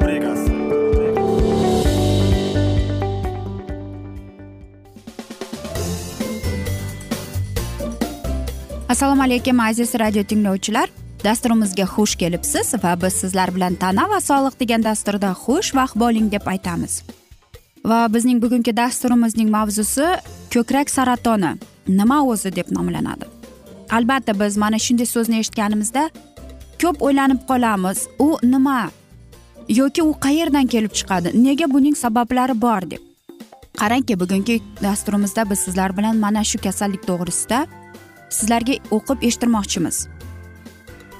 rubrikasi assalomu alaykum aziz radio tinglovchilar. Dasturimizga xush kelibsiz va biz sizlar bilan tana va sog'liq degan dasturda xushvaqt bo'ling deb aytamiz. Va bizning bugungi dasturimizning mavzusi ko'krak saratoni nima o'zi deb nomlanadi. Albatta biz mana shunday so'zni eshitganimizda ko'p o'ylanib qolamiz u nima yoki u qayerdan kelib chiqadi? Nega buning sabablari bor deb. Qarangki bugungi dasturimizda biz sizlar bilan mana shu kasallik to'g'risida sizlarga o'qib eshittirmoqchimiz.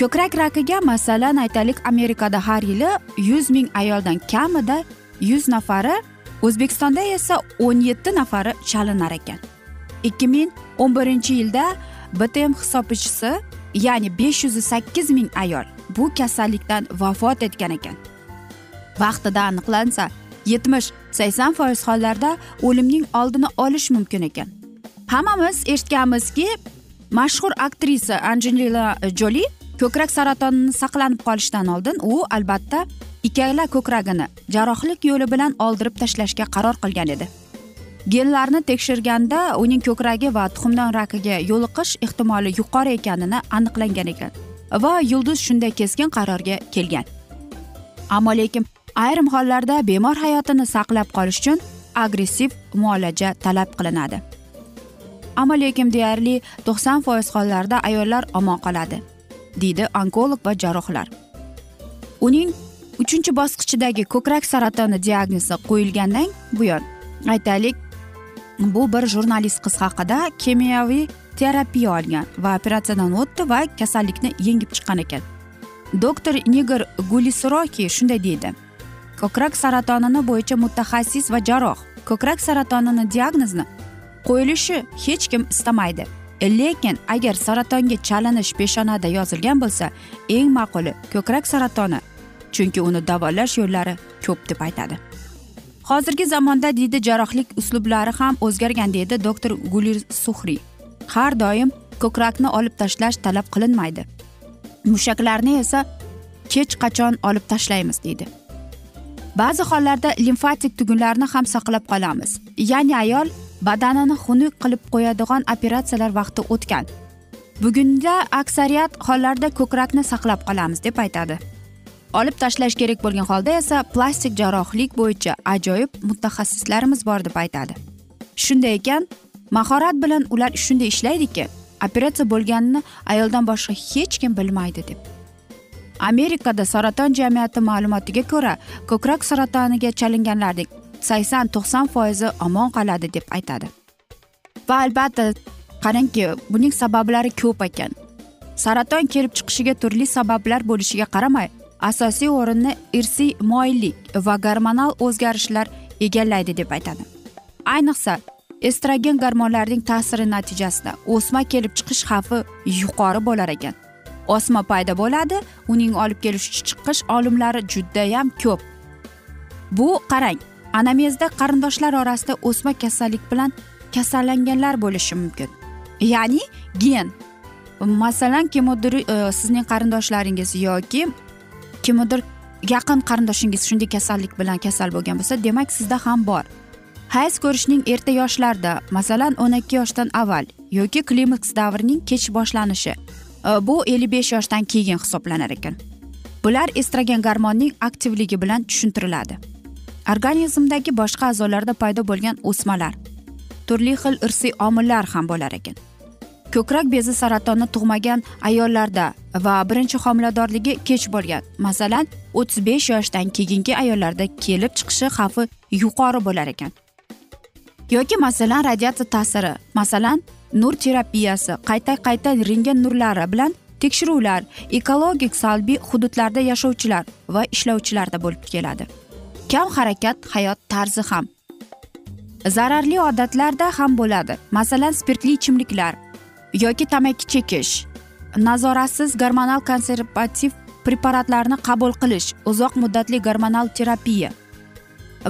Ko'krak rakiga masalan aytaylik amerikada har yili yuz ming ayoldan kamida yuz nafari o'zbekistonda esa o'n yetti nafari chalinar ekan. Ikki ming o'n birinchi yilda btm hisobchisi ya'ni besh yuz sakkiz ming ayol bu kasallikdan vafot etgan ekan. Vaqtida aniqlansa yetmish sakson foiz hollarda o'limning oldini olish mumkin ekan. Hammamiz eshitganmizki mashhur aktrisa anjelina joli ko'krak saratonini saqlanib qolishdan oldin u albatta ikkala ko'kragini jarrohlik yo'li bilan oldirib tashlashga qaror qilgan edi. Genlarni tekshirganda uning ko'kragi va tuxumdon rakiga yo'liqish ehtimoli yuqori ekanini aniqlangan ekan va yulduz shunday keskin qarorga kelgan. Ammo lekin ayrim hollarda bemor hayotini saqlab qolish uchun agressiv muolaja talab qilinadi. Ammo lekin deyarli to'qson foiz hollarda ayollar omon qoladi deydi onkolog va jarrohlar. Uning uchinchi bosqichidagi ko'krak saratoni diagnozi qo'yilgandan buyon aytaylik bu bir jurnalist qiz haqida kimyoviy terapiya olgan va operatsiyadan o'tdi va kasallikni yengib chiqqan ekan. Doktor nigor gulisroki shunday deydi. Ko'krak saratonini bo'yicha mutaxassis va jarroh. Ko'krak saratonini diagnozni qo'yilishi hech kim istamaydi. Lekin agar saratonga chalinish peshonada yozilgan bo'lsa eng ma'quli ko'krak saratoni chunki uni davolash yo'llari ko'p deb aytadi. Hozirgi zamonda deydi jarrohlik uslublari ham o'zgargan deydi doktor gulir suhriy har doim ko'krakni olib tashlash talab qilinmaydi. Mushaklarni esa hech qachon olib tashlaymiz deydi. Ba'zi hollarda limfatik tugunlarni ham saqlab qolamiz. Ya'ni ayol badanini xunuk qilib qo'yadigan operatsiyalar vaqti o'tgan. Bugunda aksariyat hollarda ko'krakni saqlab qolamiz deb aytadi. Olib tashlash kerak bo'lgan holda esa plastik jarrohlik bo'yicha ajoyib mutaxassislarimiz bor deb aytadi. Shunday ekan mahorat bilan ular shunday ishlaydiki operatsiya bo'lganini ayoldan boshqa hech kim bilmaydi deb. Amerikada saraton jamiyati ma'lumotiga ko'ra ko'krak saratoniga chalinganlarning sakson to'qson foizi omon qoladi deb aytadi. Va albatta qarangki buning sabablari ko'p ekan. Saraton kelib chiqishiga turli sabablar bo'lishiga qaramay asosiy o'rinni irsiy moyillik va gormonal o'zgarishlar egallaydi deb aytadi. Ayniqsa estrogen gormonlarning ta'siri natijasida o'sma kelib chiqish xavfi yuqori bo'lar ekan. Osma paydo bo'ladi uning olib kelish chiqish olimlari judayam ko'p. Bu qarang anamezda qarindoshlar orasida o'sma kasallik bilan kasallanganlar bo'lishi mumkin. Ya'ni gen. Masalan kimnidir e, sizning qarindoshlaringiz yoki kimnidir yaqin qarindoshingiz shunday kasallik bilan kasal bo'lgan bo'lsa demak sizda ham bor. Hayz ko'rishning erta yoshlarda masalan o'n ikki yoshdan avval yoki klimaks davrining kech boshlanishi. Э, bu ellik besh yoshdan keyin hisoblanar ekan. Bular estrogen garmonining aktivligi bilan tushuntiriladi. Organizmdagi boshqa a'zolarda paydo bo'lgan o'smalar turli xil irsiy omillar ham bo'lar ekan. Ko'krak bezi saratoni tug'magan ayollarda va birinchi homiladorligi kech bo'lgan masalan o'ttiz besh yoshdan keyingi ayollarda kelib chiqishi xavfi yuqori bo'lar ekan. Yoki masalan radiatsiya ta'siri masalan nur terapiyasi qayta qayta rentgen nurlari bilan tekshiruvlar ekologik salbiy hududlarda yashovchilar va ishlovchilarda bo'lib keladi. Kam harakat hayot tarzi ham. Zararli odatlarda ham bo'ladi. Masalan spirtli ichimliklar yoki tamaki chekish nazoratsiz gormonal konservativ preparatlarni qabul qilish uzoq muddatli gormonal terapiya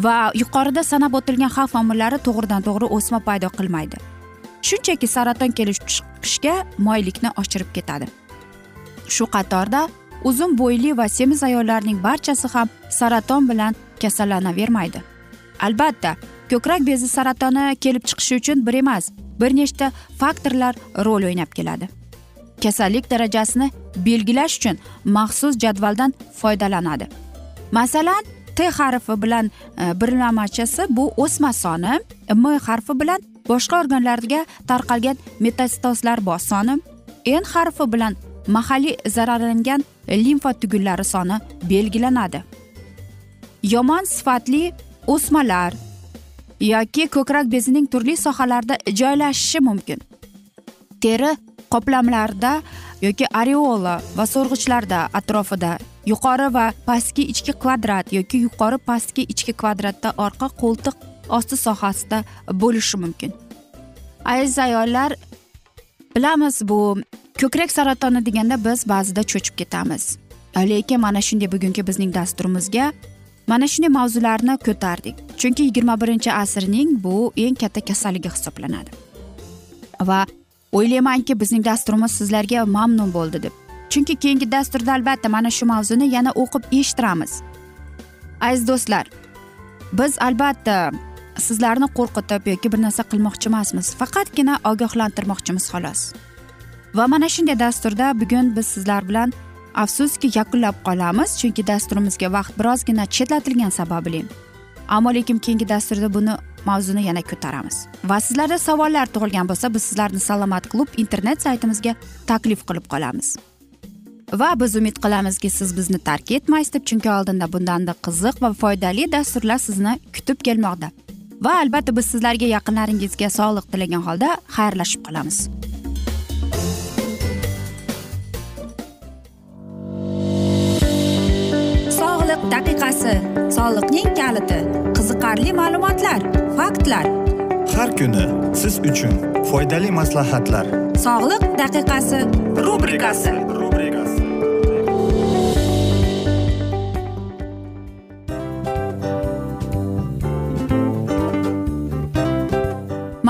va yuqorida sanab o'tilgan xavf omillari to'g'ridan to'g'ri o'sma paydo qilmaydi. Shunchaki saraton kelib chiqishga moyillikni oshirib ketadi. Shu qatorda uzun bo'yli va semiz ayollarning barchasi ham saraton bilan kasallanavermaydi albatta ko'krak bezi saratoni kelib chiqishi uchun bir emas bir nechta faktorlar rol o'ynab keladi. Kasallik darajasini belgilash uchun maxsus jadvaldan foydalanadi. Masalan t harfi bilan e, birlamachasi bu o'sma soni m harfi bilan boshqa organlarga tarqalgan metastozlar soni n harfi bilan mahalliy zararlangan limfa tugullari soni belgilanadi. Yomon sifatli o'smalar yoki ko'krak bezining turli sohalarida joylashishi mumkin. Teri qoplamlarda yoki areola va so'rg'ichlarda atrofida yuqori va pastki ichki kvadrat yoki yuqori pastki ichki kvadratda orqa qo'ltiq osti sohasida bo'lishi mumkin. Aziz ayollar bilamiz bu ko'krak saratoni deganda biz ba'zida cho'chib ketamiz. Lekin mana shunday bugungi bizning dasturimizga mana shunday mavzularni ko'tardik. Chunki yigirma birinchi asrning bu eng katta kasalligi hisoblanadi. Va o'ylaymanki bizning dasturimiz sizlarga mamnun bo'ldi deb. Chunki keyingi dasturda albatta mana shu mavzuni yana o'qib eshittiramiz. Aziz do'stlar biz albatta sizlarni qo'rqitib yoki bir narsa qilmoqchi emasmiz. Faqatgina ogohlantirmoqchimiz xolos. Va mana shunday dasturda bugun biz sizlar bilan afsuski yakunlab qolamiz chunki dasturimizga vaqt birozgina chetlatilgani sababli. Ammo lekin keyingi dasturda buni mavzuni yana ko'taramiz. Va sizlarda savollar tug'ilgan bo'lsa biz sizlarni salomat klub internet saytimizga taklif qilib qolamiz. Va biz umid qilamizki siz bizni tark etmaysiz deb chunki oldinda bundanda qiziq va foydali dasturlar sizni kutib kelmoqda. Va albatta biz sizlarga yaqinlaringizga sog'liq tilagan holda xayrlashib qolamiz. Daqiqasi soliqning kaliti qiziqarli ma'lumotlar faktlar. Har kuni siz uchun foydali maslahatlar. Sog'liq daqiqasi rubrikasi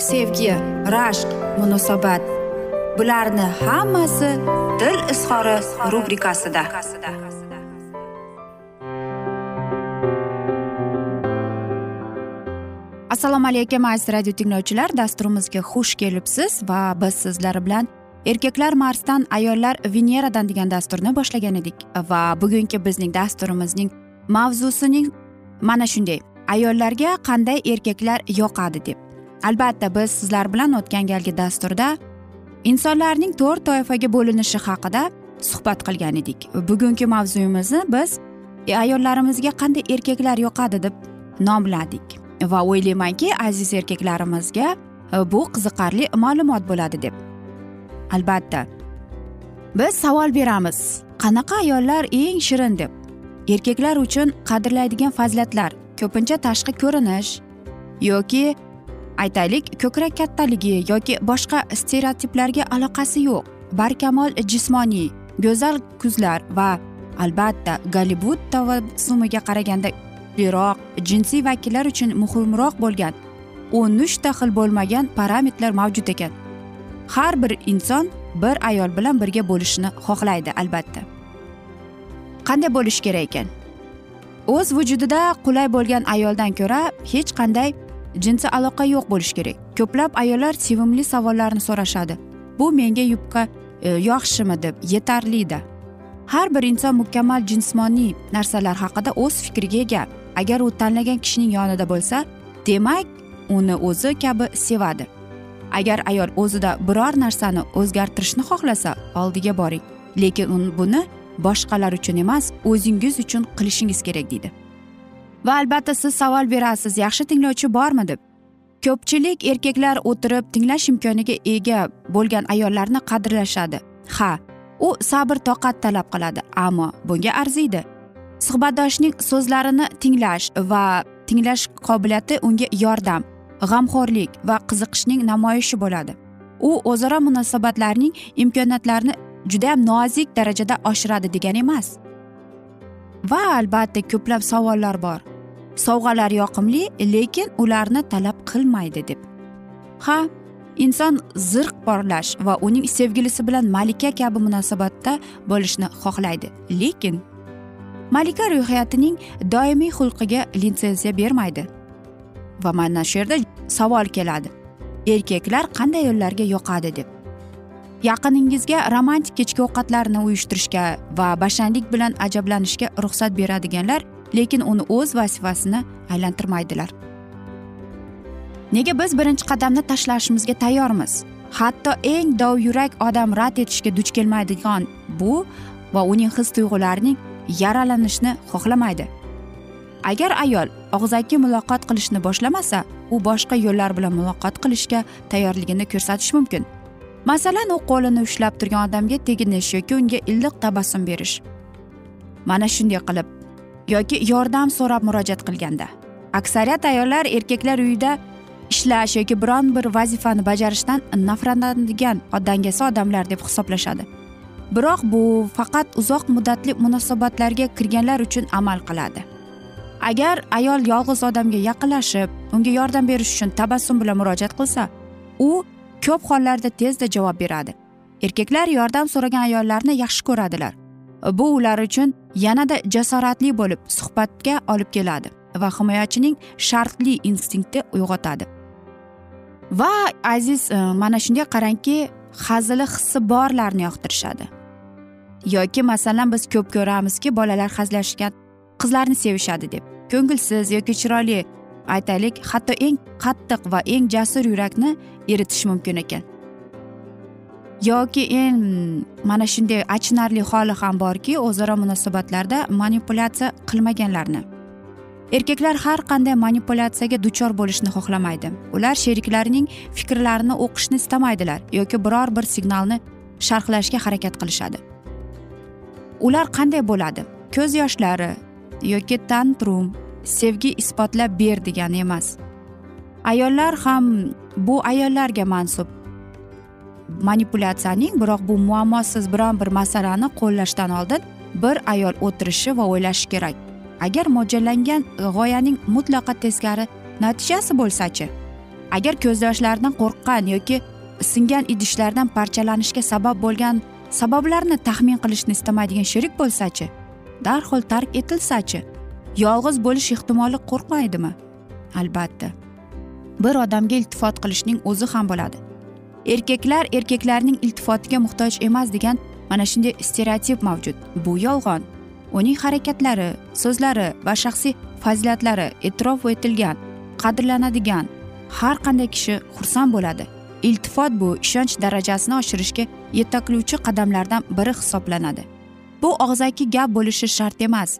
sevgi rashq munosabat. Bularni hammasi dil izhori rubrikasida. Assalomu alaykum aziz radio tinglovchilar. Dasturimizga xush kelibsiz va biz sizlar bilan erkaklar marsdan ayollar veneradan degan dasturni boshlagan edik. Va bugungi bizning dasturimizning mavzusining mana shunday. Ayollarga qanday erkaklar yoqadi deb. Albatta biz sizlar bilan o'tgan galgi dasturda insonlarning to'rt toifaga bo'linishi haqida suhbat qilgan edik. Bugungi mavzuyimizni biz e, ayollarimizga qanday erkaklar yoqadi? deb nomladik. Va o'ylaymanki aziz erkaklarimizga e, bu qiziqarli ma'lumot bo'ladi deb. Albatta biz savol beramiz. Qanaqa ayollar eng shirin deb? Erkaklar uchun qadrlaydigan fazilatlar ko'pincha tashqi ko'rinish yoki aytaylik ko'krak kattaligi yoki boshqa stereotiplarga aloqasi yo'q. Barkamol jismoniy go'zal ko'zlar va albatta gollivud tavassumiga qaraganda kuchliroq jinsiy vakillar uchun muhimroq bo'lgan o'n uchta xil bo'lmagan parametrlar mavjud ekan. Har bir inson bir ayol bilan birga bo'lishni xohlaydi albatta. Qanday bo'lishi kerak ekan? O'z vujudida qulay bo'lgan ayoldan ko'ra hech qanday jinsiy aloqa yo'q bo'lishi kerak. Ko'plab ayollar sevimli savollarni so'rashadi. Bu menga yubka e, yaxshimi deb yetarlida. Har bir inson mukammal jismoniy narsalar haqida o'z fikriga ega. Agar u tanlagan kishining yonida bo'lsa demak uni o'zi kabi sevadi. Agar ayol o'zida biror narsani o'zgartirishni xohlasa oldiga boring. Lekin buni boshqalar uchun emas o'zingiz uchun qilishingiz kerak deydi. Va albatta siz savol berasiz. Yaxshi tinglovchi bormi deb. Ko'pchilik erkaklar o'tirib tinglash imkoniga ega bo'lgan ayollarni qadrlashadi. Ha u sabr toqat talab qiladi ammo bunga arziydi. Suhbatdoshning so'zlarini tinglash va tinglash qobiliyati unga yordam g'amxo'rlik va qiziqishning namoyishi bo'ladi. U o'zaro munosabatlarning imkoniyatlarini judayam nozik darajada oshiradi degani emas. Va albatta ko'plab savollar bor. Sovg'alar yoqimli lekin ularni talab qilmaydi deb. Ha inson zirq porlash va uning sevgilisi bilan malika kabi munosabatda bo'lishni xohlaydi. Lekin malika ruhiyatining doimiy xulqiga litsenziya bermaydi. Va mana shu yerda savol keladi. Erkaklar qanday yo'llarga yoqadi deb. Yaqiningizga romantik kechki ovqatlarni uyushtirishga va bashanlik bilan ajablanishga ruxsat beradiganlar lekin uni o'z vazifasini aylantirmaydilar. Nega biz birinchi qadamni tashlashimizga tayyormiz? Hatto eng dovyurak odam rad etishga duch kelmaydigan bu va uning his tuyg'ularining yaralanishni xohlamaydi. Agar ayol og'zaki muloqot qilishni boshlamasa u boshqa yo'llar bilan muloqot qilishga tayyorligini ko'rsatishi mumkin. Masalan u qo'lini ushlab turgan odamga teginish yoki unga iliq tabassum berish. Mana shunday qilib yoki yordam so'rab murojaat qilganda. Aksariyat ayollar erkaklar uyida ishlash yoki biron bir vazifani bajarishdan nafratlanadigan dangasa odamlar deb hisoblashadi. Biroq bu faqat uzoq muddatli munosabatlarga kirganlar uchun amal qiladi. Agar ayol yolg'iz odamga yaqinlashib unga yordam berish uchun tabassum bilan murojaat qilsa u ko'p hollarda tezda javob beradi. Erkaklar yordam so'ragan ayollarni yaxshi ko'radilar. Bu ular uchun yanada jasoratli bo'lib suhbatga olib keladi va himoyachining shartli instinkti uyg'otadi. Va aziz e, mana shunday qarangki hazili hissi borlarni yoqtirishadi. Yoki masalan biz ko'p ko'ramizki bolalar hazillashgan qizlarni sevishadi deb. Ko'ngilsiz yoki chiroyli aytaylik hatto eng qattiq va eng jasur yurakni eritishi mumkin ekan. Yoki eng mana shunday achinarli holi ham borki o'zaro munosabatlarda manipulyatsiya qilmaganlarni. Erkaklar har qanday manipulyatsiyaga duchor bo'lishni xohlamaydi. Ular sheriklarining fikrlarini o'qishni istamaydilar yoki biror bir signalni sharhlashga harakat qilishadi. Ular qanday bo'ladi? Ko'z yoshlari yoki tantrum sevgi isbotlab ber degani emas. Ayollar ham bu ayollarga mansub. Manipulyatsiyaning biroq bu muammosiz biron bir masalani qo'llashdan oldin bir ayol o'tirishi va o'ylashi kerak. Agar mo'ljallangan g'oyaning mutlaqo teskari natijasi bo'lsachi agar ko'z yoshlaridan qo'rqqan yoki singan idishlardan parchalanishga sabab bo'lgan sabablarni taxmin qilishni istamaydigan sherik bo'lsachi darhol tark etilsachi yolg'iz bo'lish ehtimoli qo'rqmaydimi? Albatta. Bir odamga iltifot qilishning o'zi ham bo'ladi. Erkaklar erkaklarning iltifotiga muhtoj emas degan mana shunday stereotip mavjud. Bu yolg'on. Uning harakatlari so'zlari va shaxsiy fazilatlari e'tirof etilgan qadrlanadigan. Har qanday kishi xursand bo'ladi. Iltifot bu ishonch darajasini oshirishga yetaklovchi qadamlardan biri hisoblanadi. Bu og'zaki gap bo'lishi shart emas.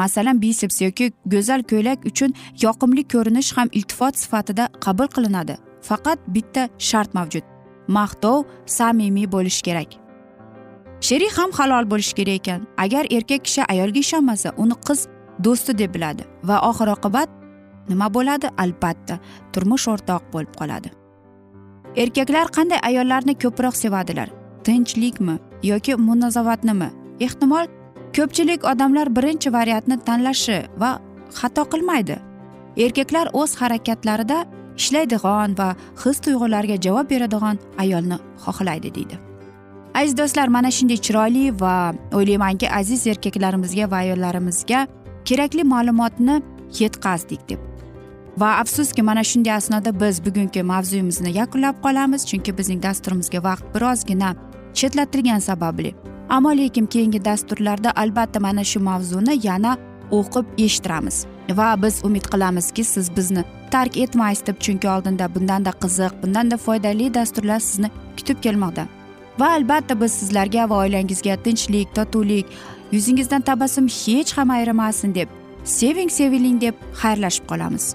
Masalan biseps yoki go'zal ko'ylak uchun yoqimli ko'rinish ham iltifot sifatida qabul qilinadi. Faqat bitta shart mavjud. Maqtov samimiy bo'lishi kerak. Sherik ham halol bo'lishi kerak ekan. Agar erkak kishi ayolga ishonmasa uni qiz do'sti deb biladi va oxir oqibat nima bo'ladi? Albatta turmush o'rtoq bo'lib qoladi. Erkaklar qanday ayollarni ko'proq sevadilar? Tinchlikmi yoki munosabatnimi? Ehtimol ko'pchilik odamlar birinchi variantni tanlashi va xato qilmaydi. Erkaklar o'z harakatlarida ishlaydigan va his tuyg'ularga javob beradigan ayolni xohlaydi deydi. Aziz do'stlar mana shunday chiroyli va o'ylaymanki aziz erkaklarimizga va ayollarimizga kerakli ma'lumotni yetkazdik deb. Va afsuski mana shunday asnoda biz bugungi mavzuyimizni yakunlab qolamiz chunki bizning dasturimizga vaqt birozgina chetlatilgani sababli. Ammo lekin keyingi dasturlarda albatta mana shu mavzuni yana o'qib eshittiramiz. Va biz umid qilamizki siz bizni tark etmaysiz deb chunki oldinda bundanda qiziq bundanda foydali dasturlar sizni kutib kelmoqda. Va albatta biz sizlarga va oilangizga tinchlik totuvlik yuzingizdan tabassum hech ham ayrimasin deb seving seviling deb xayrlashib qolamiz.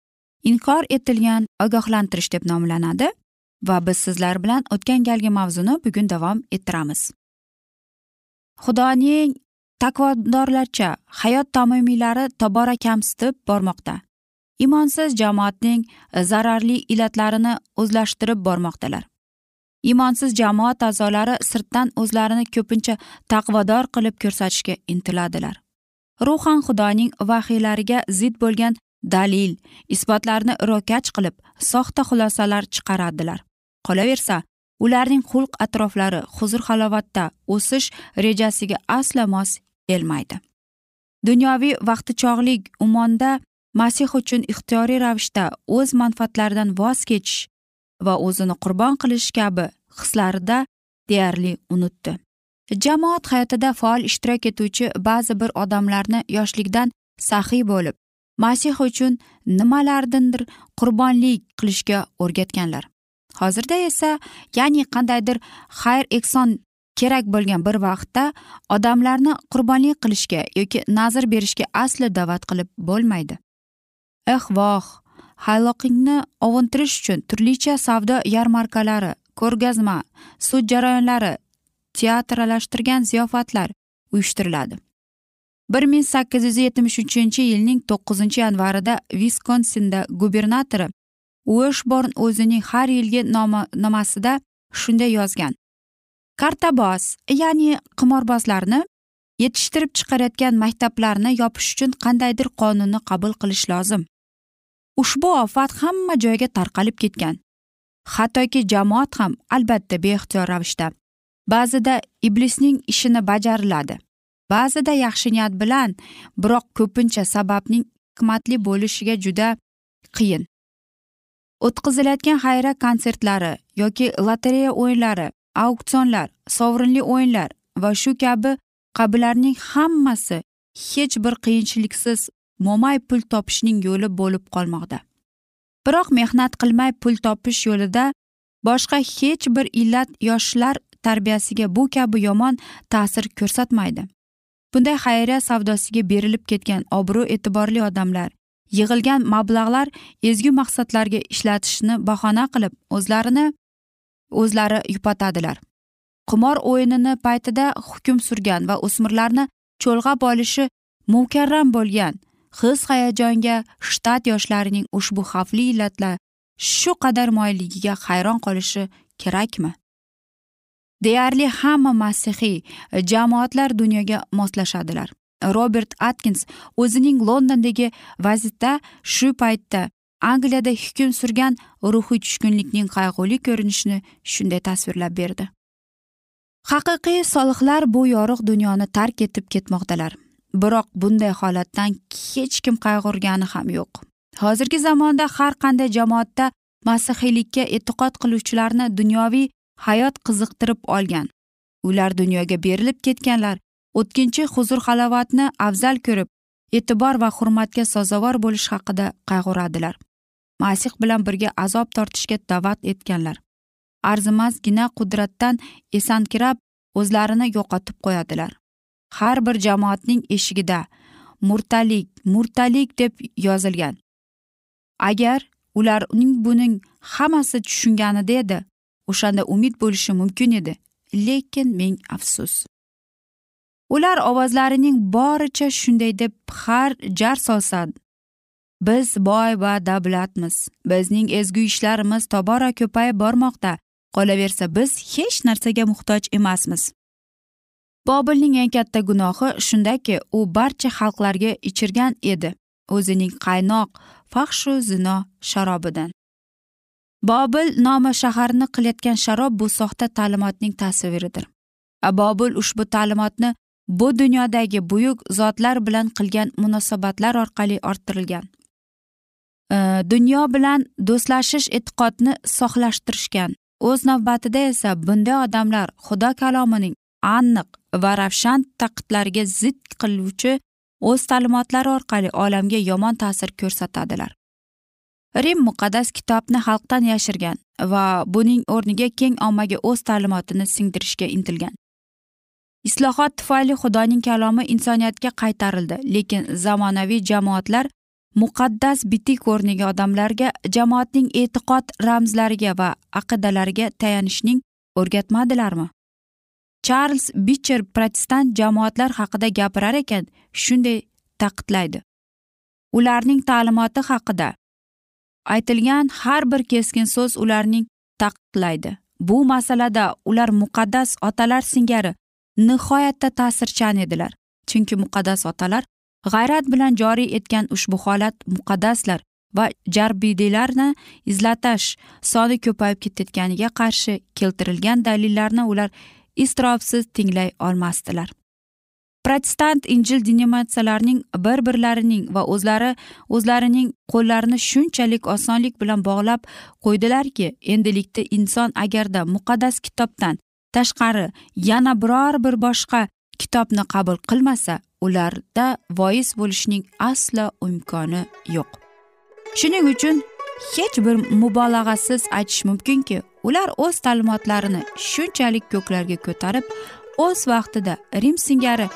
inkor etilgan ogohlantirish deb nomlanadi va biz sizlar bilan o'tgan galgi mavzuni bugun davom ettiramiz. Xudoning taqvodorlarcha hayot tamomiylari tobora kamsitib bormoqda. Imonsiz jamoatning zararli illatlarini o'zlashtirib bormoqdalar. Imonsiz jamoat a'zolari sirtdan o'zlarini ko'pincha taqvodor qilib ko'rsatishga intiladilar. Ruhan xudoning vahiylariga zid bo'lgan dalil isbotlarni ro'kach qilib soxta xulosalar chiqaradilar. Qolaversa ularning xulq atroflari huzur halovatda o'sish rejasiga aslo mos kelmaydi. Dunyoviy vaqtichog'lik umonda masih uchun ixtiyoriy ravishda o'z manfaatlaridan voz kechish va o'zini qurbon qilish kabi hislarida deyarli unutdi. Jamoat hayotida faol ishtirok etuvchi ba'zi bir odamlarni yoshlikdan saxiy bo'lib masih uchun nimalardandir qurbonlik qilishga o'rgatganlar. Hozirda esa ya'ni qandaydir xayr ehson kerak bo'lgan bir vaqtda odamlarni qurbonlik qilishga yoki nazr berishga asli da'vat qilib bo'lmaydi. Eh voh hayloqingni ovuntirish uchun turlicha savdo yarmarkalari ko'rgazma sud jarayonlari teatrlashtirgan ziyofatlar uyushtiriladi. Bir ming sakkiz yuz yetmish uchinchi yilning to'qqizinchi yanvarida viskonsinda gubernatori ueshborn o'zining har yilgi nomasida shunday yozgan. Kartaboz ya'ni qimorbozlarni yetishtirib chiqarayotgan maktablarni yopish uchun qandaydir qonunni qabul qilish lozim. Ushbu ofat hamma joyga tarqalib ketgan. Hattoki jamoat ham albatta beixtiyor ravishda. Ba'zida iblisning ishini bajariladi. Ba'zida yaxshi niyat bilan biroq ko'pincha sababning hikmatli bo'lishiga juda qiyin. O'tkazilayotgan xayriya konsertlari yoki lotereya o'yinlari auksionlar sovrinli o'yinlar va shu kabi qabilarning hammasi hech bir qiyinchiliksiz mo'may pul topishning yo'li bo'lib qolmoqda. Biroq mehnat qilmay pul topish yo'lida boshqa hech bir illat yoshlar tarbiyasiga bu kabi yomon ta'sir ko'rsatmaydi. Bunday xayriya savdosiga berilib ketgan obro' e'tiborli odamlar yig'ilgan mablag'lar ezgu maqsadlarga ishlatishni bahona qilib o'zlarini o'zlari yupatadilar. Qimor o'yinini paytida hukm surgan va o'smirlarni cho'lg'ab olishi mukarram bo'lgan his hayajonga shtat yoshlarining ushbu xavfli illatlar shu qadar moyilligiga hayron qolishi kerakmi? Deyarli hamma masihiy e, jamoatlar dunyoga moslashadilar. Robert atkins o'zining londondagi vazitda shu paytda angliyada hukm surgan ruhiy tushkunlikning qayg'uli ko'rinishini shunday tasvirlab berdi. Haqiqiy solihlar bu yorug' dunyoni tark etib ketmoqdalar. Biroq bunday holatdan hech kim qayg'urgani ham yo'q. Hozirgi zamonda har qanday jamoatda masihiylikka e'tiqod qiluvchilarni dunyoviy hayot qiziqtirib olgan. Ular dunyoga berilib ketganlar o'tkinchi huzur halovatni afzal ko'rib e'tibor va hurmatga sazovor bo'lish haqida qayg'uradilar. Masih bilan birga azob tortishga da'vat etganlar. Arzimasgina qudratdan esankirab o'zlarini yo'qotib qo'yadilar. Har bir jamoatning eshigida murtalik murtalik deb yozilgan. Agar ularning buning hammasi tushunganida edi o'shanda umid bo'lishi mumkin edi. Lekin ming afsus. Ular ovozlarining boricha shunday deb har jar solsa biz boy va davlatmiz. Bizning ezgu ishlarimiz tobora ko'payib bormoqda. Qolaversa biz hech narsaga muhtoj emasmiz. Bobilning eng katta gunohi shundaki u barcha xalqlarga ichirgan edi. O'zining qaynoq fahshu zino sharobidan. Bobil nomi shaharni qilayotgan sharob bu soxta ta'limotning tasviridir. Bobil ushbu ta'limotni bu dunyodagi buyuk zotlar bilan qilgan munosabatlar orqali orttirilgan. E, dunyo bilan do'stlashish e'tiqodni soxlashtirishgan. O'z navbatida esa bunday odamlar xudo kalomining aniq va ravshan taqidlariga zid qiluvchi o'z ta'limotlari orqali olamga yomon ta'sir ko'rsatadilar. Rim muqaddas kitobni xalqdan yashirgan va buning o'rniga keng ommaga o'z ta'limotini singdirishga intilgan. Islohot tufayli xudoning kalomi insoniyatga qaytarildi lekin zamonaviy jamoatlar muqaddas bitik o'rniga odamlarga jamoatning e'tiqod ramzlariga va aqidalariga tayanishning o'rgatmadilarmi? Charlz bicher protestant jamoatlar haqida gapirar ekan shunday taqidlaydi. Ularning ta'limoti haqida aytilgan har bir keskin so'z ularning taqiqlaydi. Bu masalada ular muqaddas otalar singari nihoyatda ta'sirchan edilar. Chunki muqaddas otalar g'ayrat bilan joriy etgan ushbu holat muqaddaslar va jarbidiylarni izlatish soni ko'payib ketayotganiga qarshi keltirilgan dalillarni ular iztirobsiz tinglay olmasdilar. Protestant injil denominatsiyalarining bir birlarining va o'zlari o'zlarining qo'llarini shunchalik osonlik bilan bog'lab qo'ydilarki endilikda inson agarda muqaddas kitobdan tashqari yana biror bir boshqa kitobni qabul qilmasa ularda voiz bo'lishning aslo imkoni yo'q. Shuning uchun hech bir mubolag'asiz aytish mumkinki ular o'z ta'limotlarini shunchalik ko'klarga ko'tarib o'z vaqtida rim singari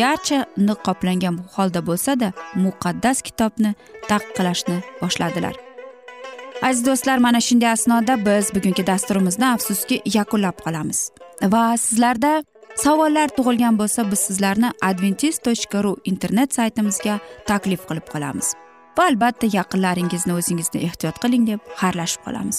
garchi niqoblangan holda bo'lsada muqaddas kitobni taqiqlashni boshladilar. Aziz do'stlar mana shunday asnoda biz bugungi dasturimizni afsuski yakunlab qolamiz. Va sizlarda savollar tug'ilgan bo'lsa biz sizlarni adventis tochka ru internet saytimizga taklif qilib qolamiz. Va albatta yaqinlaringizni o'zingizni ehtiyot qiling deb xayrlashib qolamiz.